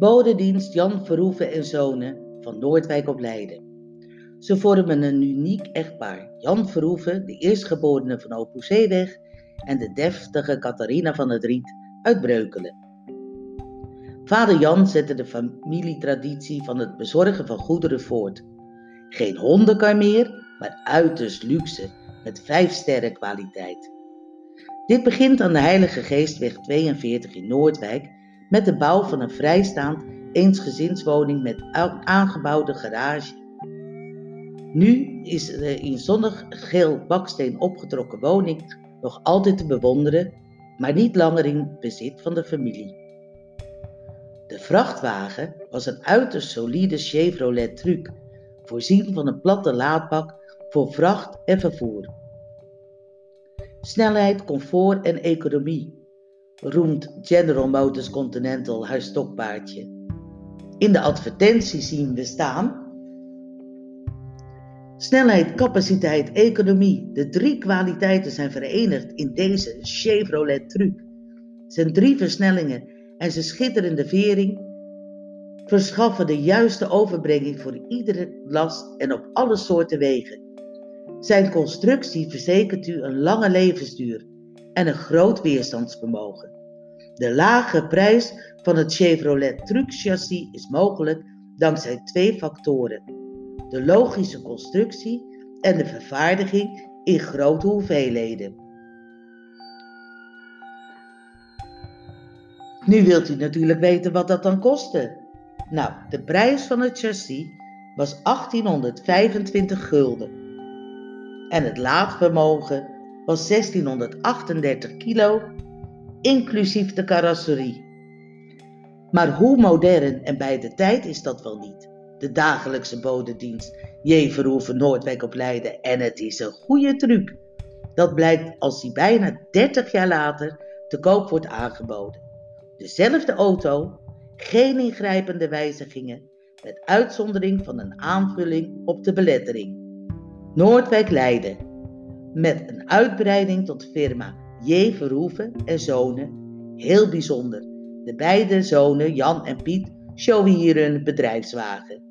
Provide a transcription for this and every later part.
Bodedienst Jan Verhoeven en Zonen van Noordwijk op Leiden. Ze vormen een uniek echtpaar. Jan Verhoeven, de eerstgeborene van Opus en de deftige Catharina van het Riet uit Breukelen. Vader Jan zette de familietraditie van het bezorgen van goederen voort. Geen hondenkar meer, maar uiterst luxe, met vijf sterren kwaliteit. Dit begint aan de Heilige Geestweg 42 in Noordwijk met de bouw van een vrijstaand eensgezinswoning met aangebouwde garage. Nu is de in zonnig geel baksteen opgetrokken woning nog altijd te bewonderen, maar niet langer in bezit van de familie. De vrachtwagen was een uiterst solide Chevrolet truck, voorzien van een platte laadbak voor vracht en vervoer. Snelheid, comfort en economie, roemt General Motors Continental haar stokpaardje. In de advertentie zien we staan Snelheid, capaciteit, economie. De drie kwaliteiten zijn verenigd in deze Chevrolet truck. Zijn drie versnellingen en zijn schitterende vering verschaffen de juiste overbrenging voor iedere last en op alle soorten wegen. Zijn constructie verzekert u een lange levensduur en een groot weerstandsvermogen. De lage prijs van het Chevrolet truck chassis is mogelijk dankzij twee factoren de logische constructie en de vervaardiging in grote hoeveelheden. Nu wilt u natuurlijk weten wat dat dan kostte. Nou, de prijs van het chassis was 1825 gulden. En het laadvermogen was 1638 kilo, inclusief de carrosserie. Maar hoe modern en bij de tijd is dat wel niet? de dagelijkse bodedienst Jeverhoeven Noordwijk op Leiden en het is een goede truc. Dat blijkt als die bijna 30 jaar later te koop wordt aangeboden. Dezelfde auto, geen ingrijpende wijzigingen, met uitzondering van een aanvulling op de belettering. Noordwijk Leiden, met een uitbreiding tot firma J. Verhoeven en Zonen, heel bijzonder. De beide zonen, Jan en Piet, showen hier hun bedrijfswagen.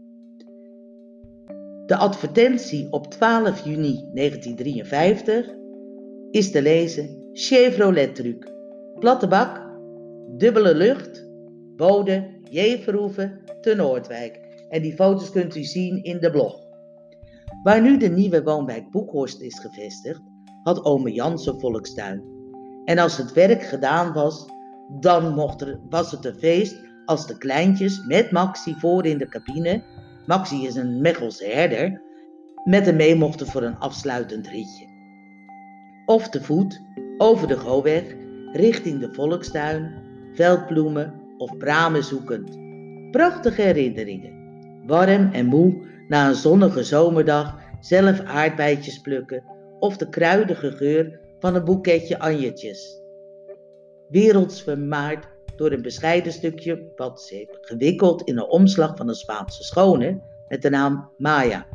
De advertentie op 12 juni 1953 is te lezen Chevrolet truc. Platte bak, dubbele lucht, bode, Jeverhoeven, te Noordwijk. En die foto's kunt u zien in de blog. Waar nu de nieuwe woonwijk Boekhorst is gevestigd, had ome Jans een volkstuin. En als het werk gedaan was, dan mocht er, was het een feest als de kleintjes met Maxi voor in de cabine Maxi is een Mechelse herder, met hem mee mochten voor een afsluitend ritje. Of te voet, over de Goweg, richting de volkstuin, veldbloemen of bramen zoekend. Prachtige herinneringen. Warm en moe na een zonnige zomerdag zelf aardbeidjes plukken of de kruidige geur van een boeketje anjetjes. Werelds vermaard door een bescheiden stukje padzeep, gewikkeld in een omslag van een Spaanse schone met de naam Maya.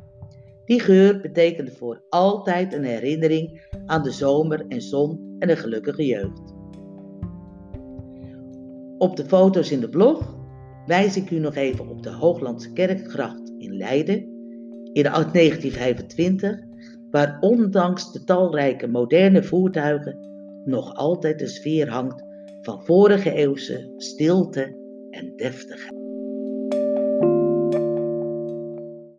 Die geur betekende voor altijd een herinnering aan de zomer en zon en een gelukkige jeugd. Op de foto's in de blog wijs ik u nog even op de Hooglandse Kerkgracht in Leiden in 1925, waar ondanks de talrijke moderne voertuigen nog altijd de sfeer hangt van vorige eeuwse stilte en deftigheid.